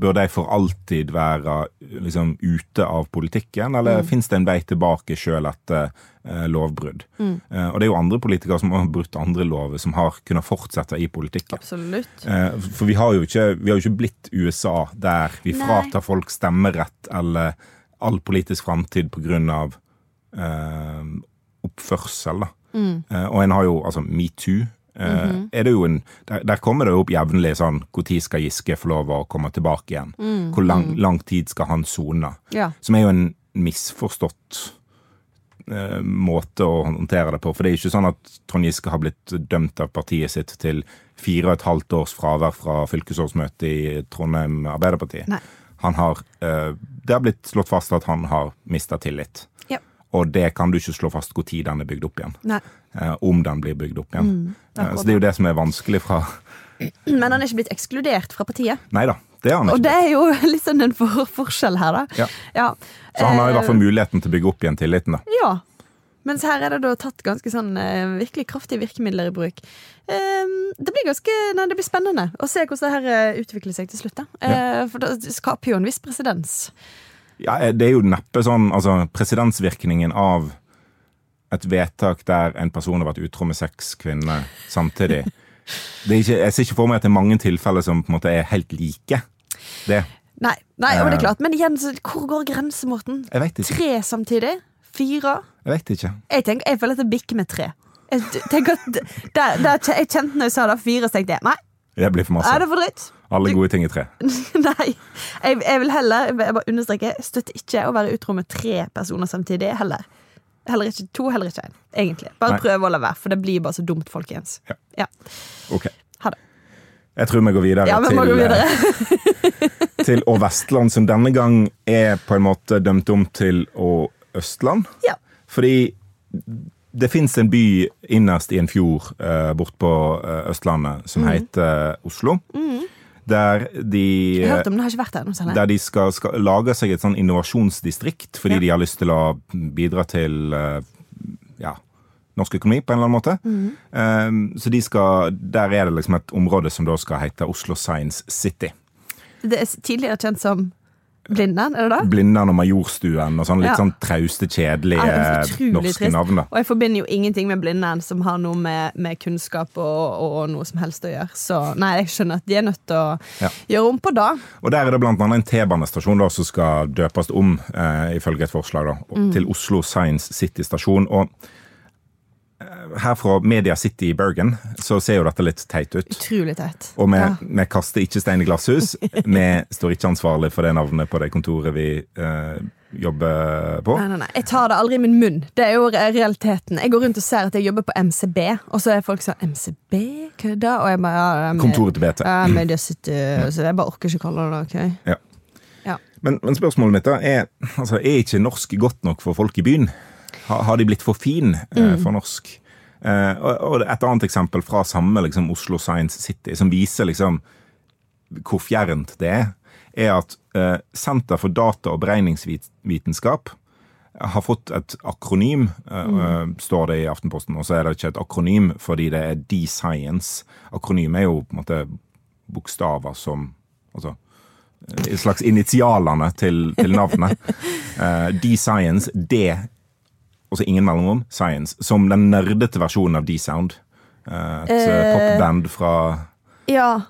Bør de for alltid være liksom, ute av politikken, eller Mm. finnes det en vei tilbake sjøl etter eh, lovbrudd? Mm. Eh, og det er jo andre politikere som har brutt andre lover, som har kunnet fortsette i politikken. Absolutt. For vi har jo ikke, vi har jo ikke blitt USA, der vi Nei. fratar folk stemmerett eller all politisk framtid pga. Eh, oppførsel. Da. Mm. Eh, og en har jo altså metoo. er en Der, der kommer det jo opp jevnlig sånn Når skal Giske få lov å komme tilbake igjen? Mm, Hvor lang, lang tid skal han sone? Ja. Som er jo en misforstått eh, måte å håndtere det på. For det er ikke sånn at Trond Giske har blitt dømt av partiet sitt til fire og et halvt års fravær fra fylkesårsmøtet i Trondheim Arbeiderparti. Nei. Han har, eh, det har blitt slått fast at han har mista tillit. Og det kan du ikke slå fast tid den er bygd opp igjen. Nei. Eh, om den blir bygd opp igjen. Mm, Eh, så det er jo det som er vanskelig fra Men han er ikke blitt ekskludert fra partiet. Nei da, det Og det er jo litt sånn en for forskjell her, da. Ja. Ja. Så han har i hvert fall Eh, muligheten til å bygge opp igjen tilliten. da. Ja. Mens her er det da tatt ganske sånn virkelig kraftige virkemidler i bruk. Eh, det blir ganske Nei, det blir spennende å se hvordan det her utvikler seg til slutt. da. Ja. For det skaper jo en viss presedens. Ja, eh, det er jo neppe sånn altså presedensvirkningen av et vedtak der en person har vært utro med seks kvinner samtidig. Det ikke, jeg ser ikke for meg at det er mange tilfeller som på en måte er helt like. Det. Nei, nei det er Eh. klart. Men igjen, hvor går grensen, Morten? Jeg vet ikke. Tre samtidig? Fire? Jeg vet ikke. Jeg, tenker, jeg føler at det bikker med tre. Jeg, tenker at der, der, jeg kjente når jeg sa det, fire, så tenkte jeg nei, Det blir for masse. er det for dritt? Alle gode ting i tre. Nei. Jeg, jeg vil heller jeg bare understreke, støtter ikke å være utro med tre personer samtidig. Heller. Heller ikke to, heller ikke én. Egentlig. Bare Nei. prøv å la være, for det blir bare så dumt, folkens. Ja. Ja. Ok. Ha det. Jeg tror vi går videre, Ja, vi til, må gå videre. eh, til Å Vestland, som denne gang er på en måte dømt om til Å Østland. Ja. Fordi det fins en by innerst i en fjord eh, bort på eh, Østlandet som heter Oslo. Der de Jeg har hørt om det, har ikke vært der noe der de skal, skal lage seg et sånn innovasjonsdistrikt fordi Ja. de har lyst til å bidra til eh, ja, norsk økonomi på en eller annen måte. Mhm. Um, så de skal, der er det liksom et område som da skal hete Oslo Science City. Det er tidligere kjent som Blindern, er det det? Blindern og Majorstuen og sånn litt Ja. sånn trauste, kjedelige Ja, er norske trist. navn. da. Og jeg forbinder jo ingenting med Blindern som har noe med, med kunnskap og, og noe som helst å gjøre. Så nei, jeg skjønner at de er nødt til å Ja. gjøre om på det. Og der er det blant annet en T-banestasjon da, som skal døpes om, eh, ifølge et forslag, da, Mm. til Oslo Science City stasjon. Og her fra Media City i Bergen så ser jo dette litt teit ut. Utrolig teit. Og vi, Ja. vi kaster ikke stein i glasshus. Vi står ikke ansvarlig for det navnet på det kontoret vi eh, jobber på. Nei, nei, nei. Jeg tar det aldri i min munn. Det er jo realiteten. Jeg går rundt og ser at jeg jobber på MCB, og så er folk sånn MCB? Hva da? Og jeg bare ja, ja, med- Kontoret til BT. Ja, Media City, så jeg bare orker ikke kalle det det. ok? Ja. Ja. Men, men spørsmålet mitt da er altså, er ikke norsk godt nok for folk i byen? Har, har de blitt for fin eh, for norsk? Eh, og, et annet eksempel fra samme liksom, Oslo Science City, som viser liksom hvor fjernt det er, er at eh, Senter for data- og beregningsvitenskap har fått et akronym, mm. eh, står det i Aftenposten, og så er det ikke et akronym fordi det er D-Science. Akronym er jo på en måte bokstaver som altså, slags initialene til, til navnet. D-Science, D, og så ingen mellomrom, Science, som den nerdete versjonen av D-Sound. Eh, et eh, Eh. popband fra Ja,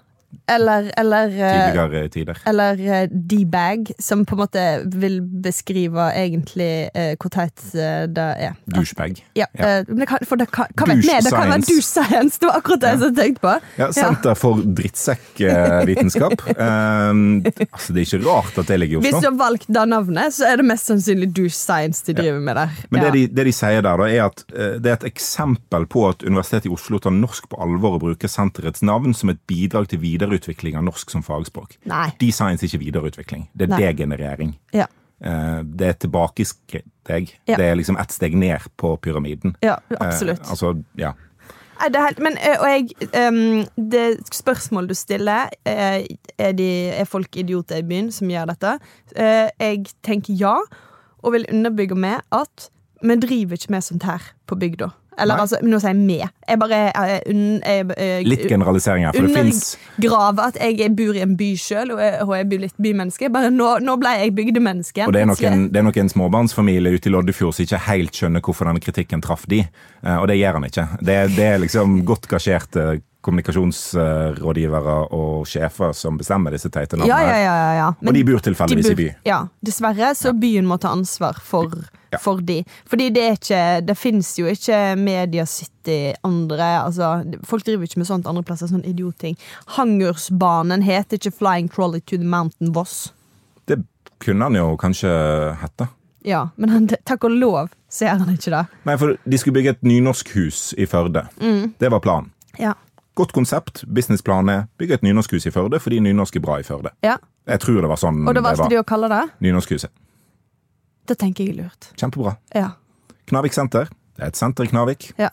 eller Eller, eh, tidligere tider. eller eh, D-bag, som på en måte vil beskrive egentlig eh, hvor teit eh, det er. Douchebag. Ja, Ja. men det kan, for det kan, vet Douche vi? Det kan være science. douche science. Det var akkurat det jeg tenkte tenkt på. Ja, Senter for drittsekkvitenskap. um, altså, det er ikke rart at det ligger i Oslo. Hvis du har valgt det navnet, så er det mest sannsynlig douche science de driver med der. Men Ja. det, de, det de sier der, da, er at det er et eksempel på at Universitetet i Oslo tar norsk på alvor og bruker senterets navn som et bidrag til videreutvikling av norsk som fagspråk. Nei. De-science er ikke videreutvikling, det er Nei. degenerering. Ja. Eh, det er tilbakesteg. Ja. Det er liksom ett steg ned på pyramiden. ja, absolutt. Eh, altså, ja. Helt, men, og jeg, um, det spørsmålet du stiller, er, er, de, er folk idioter i byen som gjør dette? Uh, jeg tenker ja, og vil underbygge med at vi driver ikke med sånt her på bygda. Eller Nei. altså, nå sier jeg med. Jeg bare jeg, un- jeg, jeg, Litt generalisering her, for det fins undergrave at jeg bor i en by sjøl, og, og jeg blir litt bymenneske. Bare nå, nå ble jeg bygdemenneske. Og det er, nok en, det er nok en småbarnsfamilie ute i Loddefjord som ikke helt skjønner hvorfor denne kritikken traff de, eh, og det gjør han ikke. Det, det er liksom godt gasjerte kommunikasjonsrådgivere og sjefer som bestemmer disse teite navnene. Ja, ja, ja, ja, ja. og de bor tilfeldigvis i by. Ja, dessverre, så byen må ta ansvar for for de. Fordi det er ikke Det fins jo ikke Media City andre Altså, folk driver ikke med sånt andre plasser, sånn idiotting. Hangersbanen heter ikke Flying Trolley to the Mountain Voss. Det kunne han jo kanskje hette. Ja, men han, takk og lov ser han ikke det. Nei, for de skulle bygge et nynorsk hus i Førde. Mm. Det var planen. Ja. Godt konsept. Businessplanen er bygge et nynorskhus i Førde fordi nynorsk er bra i Førde. ja. Jeg tror det var sånn Og da valgte de å kalle det? Nynorskhuset. Det tenker jeg er lurt. Kjempebra. Ja. Knavik senter. Det er et senter i Knavik. Ja.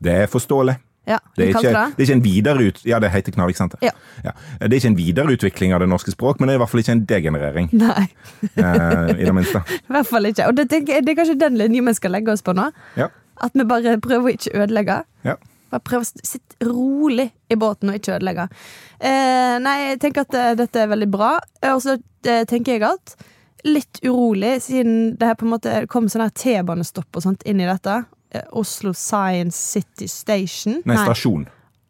Det er forståelig. ja. Det er, ikke, det? det er ikke en videreut... Ja, det heter Knavik senter. Ja. Det er ikke en videreutvikling av det norske språk, men det er i hvert fall ikke en degenerering. Nei, eh, I det minste. i hvert fall ikke. Og det, jeg, det er kanskje den linjen vi skal legge oss på nå. Ja. At vi bare prøver å ikke ødelegge. Ja. Bare prøv å sitte rolig i båten og ikke ødelegge. Eh, nei, jeg tenker at eh, dette er veldig bra. Eh, Og så eh, tenker jeg at litt urolig, siden det her på en måte kom sånn her T-banestopp og sånt inn i dette. Eh, Oslo Science City Station. Nei, stasjon.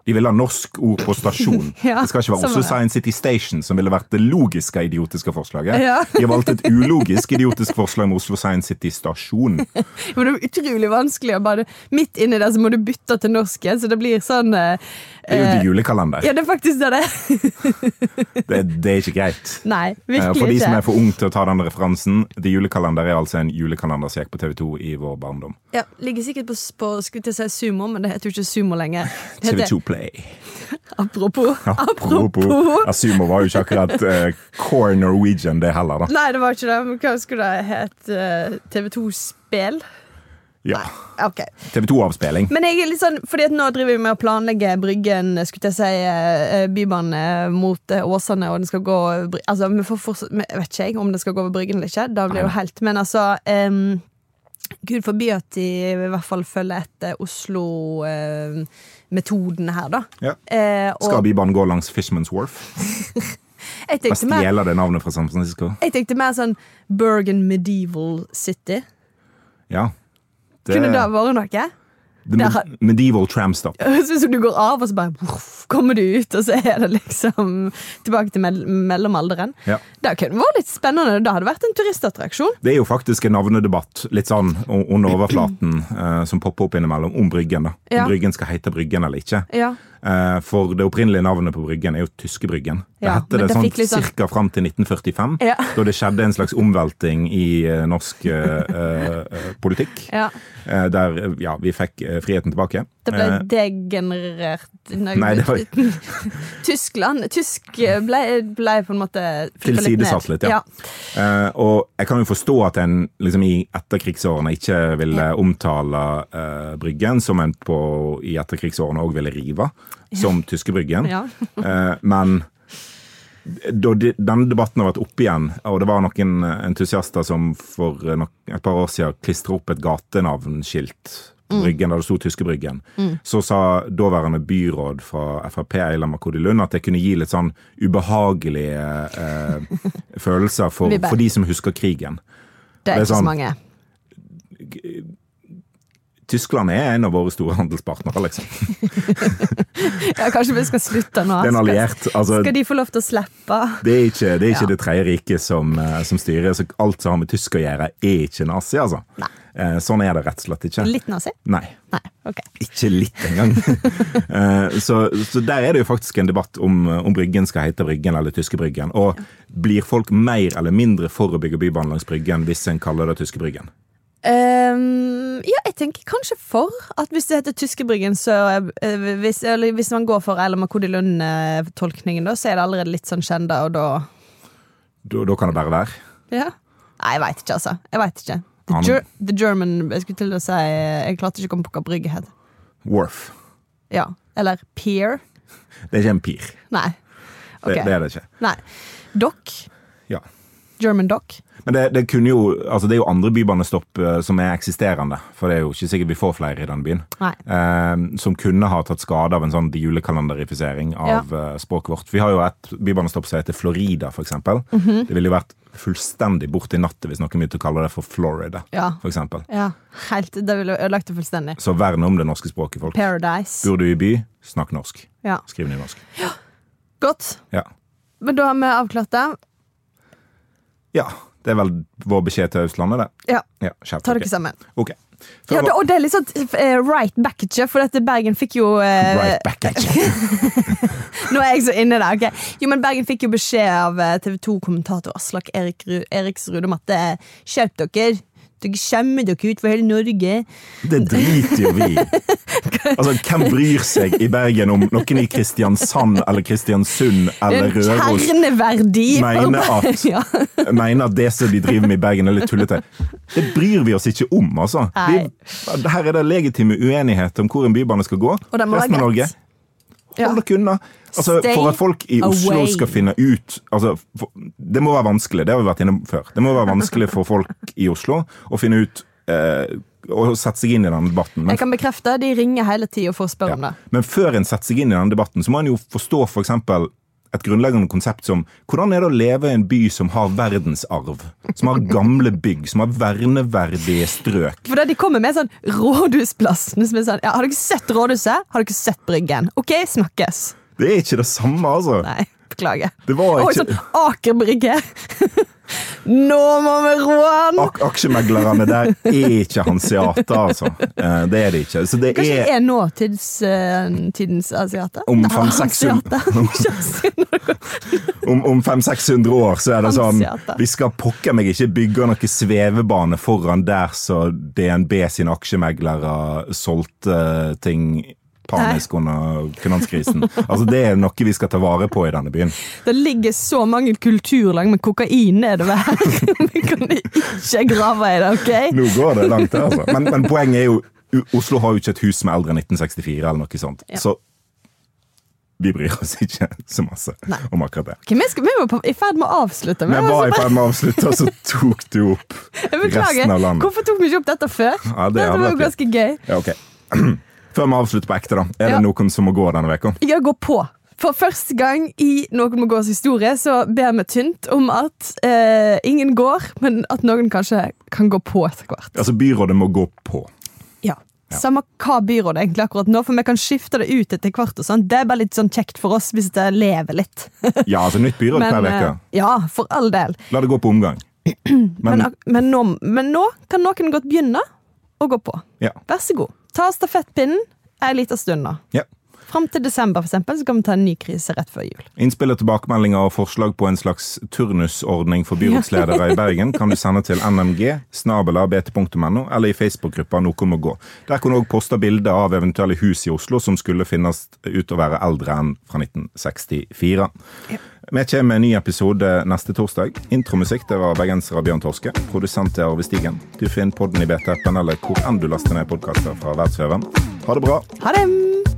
De ville ha norsk ord på stasjon. Ja, det skal ikke være Oslo. Science City Station, som ville vært det logiske idiotiske forslaget. Ja. De har valgt et ulogisk idiotisk forslag med Oslo Science City Stasjon. Men det er utrolig vanskelig å bare Midt inni der så må du bytte til norsk igjen, så det blir sånn eh, Det er jo eh, til julekalender. Ja, det er faktisk det det. Det, det er ikke greit. Nei, virkelig ikke. For de som er for ung til å ta den referansen, The Julekalender er altså en julekalender som gikk på TV2 i vår barndom. Ja, Ligger sikkert på, på skulle til å si sumo, men det heter jo ikke sumo lenger. Det heter, TV2 Play. Apropos. Apropos. Ja, Sumo var jo ikke akkurat uh, core Norwegian, det heller, da. Nei, det var ikke det. Men hva skulle det hett? Uh, TV2 Spel? Ja. Ok. TV2-avspilling. Men jeg er litt sånn, fordi at nå driver vi med å planlegge Bryggen, skulle jeg si, eh, bybane mot eh, Åsane, og den skal gå Altså, vi får fortsatt, vet ikke jeg om den skal gå over Bryggen eller ikke, da blir det jo helt Men altså um, Gud forby at de i hvert fall følger etter Oslo-metodene her, da. Ja. Eh, og Skal Bybanen gå langs Fishman's Wharf? jeg tenkte mer stjeler det navnet fra San Francisco. Jeg tenkte mer sånn Bergen Medieval City. Ja. Kunne det vært noe? Med- Medieval Tram Stop. Så høres ut som du går av, og så bare uff, kommer du ut, og så er det liksom tilbake til mell mellomalderen. Ja. Det kunne vært litt spennende. Det hadde vært en turistattraksjon. Det er jo faktisk en navnedebatt litt sånn under overflaten uh, som popper opp innimellom om Bryggen. da. Ja. Om Bryggen skal hete Bryggen eller ikke. Ja. Eh, for det opprinnelige navnet på Bryggen er jo Tyskebryggen. Det Ja, hette det det sånn litt sånn- cirka fram til 1945, Ja. da det skjedde en slags omvelting i eh, norsk uh, uh, politikk. ja. der ja, vi fikk friheten tilbake. Det ble Eh, degenerert Nei, det var- Tyskland Tysk ble, ble på en måte Tilsidesatt litt, ja. Eh, og jeg kan jo forstå at en liksom, i etterkrigsårene ikke ville omtale uh, Bryggen, som en på, i etterkrigsårene òg ville rive, som Tyskebryggen. Ja. uh, men da de, denne debatten har vært oppe igjen, og det var noen entusiaster som for eh, nok, et par år siden klistra opp et gatenavnskilt Bryggen, da det sto Tyskebryggen, så sa daværende byråd fra Frp, Eila Makodi Lund, at det kunne gi litt sånn ubehagelige eh, følelser for, for de som husker krigen. Det er Det er ikke så sånn- mange. Tyskland er en av våre store handelspartnere, liksom. Ja, kanskje vi skal slutte nå? Det en Skal- alliert. Altså, Skal de få lov til å slippe? Det er ikke det, er ikke Ja. det tredje riket som, eh, som styrer. Så alt som har med tysk å gjøre, er ikke nazi, altså. Nei. Eh, Sånn er det rett og slett ikke. Litt nazi? Nei. Nei. Ok. Ikke litt engang. Eh, så, så der er det jo faktisk en debatt om, om Bryggen skal hete Bryggen eller Tyske Bryggen. Og blir folk mer eller mindre for å bygge bybane langs Bryggen hvis en kaller det Tyske Bryggen? Ehm, ja, jeg tenker kanskje for at hvis det heter Tyskebryggen, så uh, hvis, eller hvis man går for Eila Makodi Lund-tolkningen, da, så er det allerede litt sånn kjenda, og da Da, da kan det bare være. Ja. Nei, jeg veit ikke, altså. Jeg vet ikke. The, Ger the German Jeg skulle til å si Jeg klarte ikke å komme på hva brygget het. Wharf. Ja. Eller Pier. Det er ikke en pier. Nei. Det, det er det ikke. Nei. Dokk. Ja. German Dock. Men det, det jo Altså det er jo andre bybanestopp eh, som er eksisterende, for det er jo ikke sikkert vi får flere i den byen. Eh, som kunne ha tatt skade av en sånn julekalenderifisering av ja. språket vårt. Vi har jo et bybanestopp som heter Florida, for eksempel. -hmm. Det ville jo vært fullstendig borte i natta hvis noen begynte å kalle det for Florida, Ja. eksempel. ja. Helt Det ville ødelagt det fullstendig. Så vern om det norske språket, folk. Paradise. Bor du i by, snakk norsk. Ja. Skriv nynorsk. Godt. Ja. Men da har vi avklart det. Ja. Det er vel vår beskjed til Østlandet, det. Ja, Ja, kjæft, ta dere. okay. sammen. Ok. Ja, det, og det er litt sånn uh, right back ikke, for dette Bergen fikk jo uh, Right back at you. Nå er jeg så inne der. ok Jo, men Bergen fikk jo beskjed av eh, TV 2-kommentator Aslak Erik Ru Eriksrud om at skjerp dere. Dere skjemmer dere ut for hele Norge. Det driter jo vi i. Altså, hvem bryr seg i Bergen om noen i Kristiansand eller Kristiansund er eller Røros kjerneverdi. mener at, ja. mener at det som de driver med i Bergen er litt tullete. Det bryr vi oss ikke om, altså. Vi, her er det legitime uenighet om hvor en bybane skal gå. Og det må være Resten av Norge. Hold dere unna. Altså, for at folk i Oslo away. skal finne ut altså, for, Det må være vanskelig, det har vi vært inne på før. Det må være vanskelig for folk i Oslo å finne ut eh, å sette seg inn i den debatten. Men Jeg kan bekrefte, de ringer hele tida for å spørre om det. Men før en setter seg inn i den debatten, så må en jo forstå for eksempel et grunnleggende konsept som hvordan er det å leve i en by som har verdensarv? Som har gamle bygg, som har verneverdige strøk. For da De kommer med sånn Rådhusplassen. Som er sånn, ja, har dere sett Rådhuset? Har dere sett Bryggen? OK, snakkes. Det er ikke det samme, altså. Nei, beklager. Det var ikke... Og sånn Aker Brygge. Nå må vi roe an! Ak Aksjemeglerne der er ikke hanseater, altså. Eh, Det er det ikke. Så det Kanskje er er nåtids, uh, tidens asiater? Om 500-600 asiater. om, om 500-600 år så er det sånn Vi skal pokker meg ikke bygge noe svevebane foran der så DNB sine aksjemeglere solgte ting panisk under finanskrisen. Altså Det er noe vi skal ta vare på i denne byen. Det ligger så mange kulturlag med kokain nedover her. Vi kan ikke grave i det, OK? Nå går det langt, altså. Men, men poenget er jo Oslo har jo ikke et hus som er eldre enn 1964, eller noe sånt. Ja. Så vi bryr oss ikke så masse Nei. om akkurat det. Okay, vi, skal, vi var i ferd med å avslutte. Vi, vi var i altså, ferd med å avslutte, og så tok du opp resten av landet. Hvorfor tok vi ikke opp dette før? Ja, det dette var jo ganske gøy. Ja, ok. Før vi avslutter på ekte, da. Er Ja. det noen som må gå denne uka? Ja, gå på. For første gang i Noen må gås historie så ber vi tynt om at eh, ingen går, men at noen kanskje kan gå på etter hvert. Altså, byrådet må gå på. Ja. Samme hva byrådet egentlig akkurat nå, for vi kan skifte det ut etter hvert. og sånn. Det er bare litt sånn kjekt for oss hvis det lever litt. Ja, altså nytt byråd Men, hver uke. eh, ja, for all del. La det gå på omgang. Men, Men men, nå, men nå kan noen godt begynne å gå på. ja. Vær så god. Ta stafettpinnen ei lita stund nå. ja. Fram til desember, for eksempel, så kan vi ta en ny krise rett før jul. Innspill og tilbakemeldinger og forslag på en slags turnusordning for byrådsledere i Bergen kan du sende til nmg snabela bt.no eller i Facebook-gruppa Noe må gå. Der kan du òg poste bilder av eventuelle hus i Oslo som skulle finnes ut å være eldre enn fra 1964. Vi kommer med en ny episode neste torsdag. Intromusikk det var bergenser av Bjørn Torske. Produsent er Arve Stigen. Du finner podden i BT-appen eller hvor enn du laster ned podkaster fra verdensveven. Ha det bra. Ha det!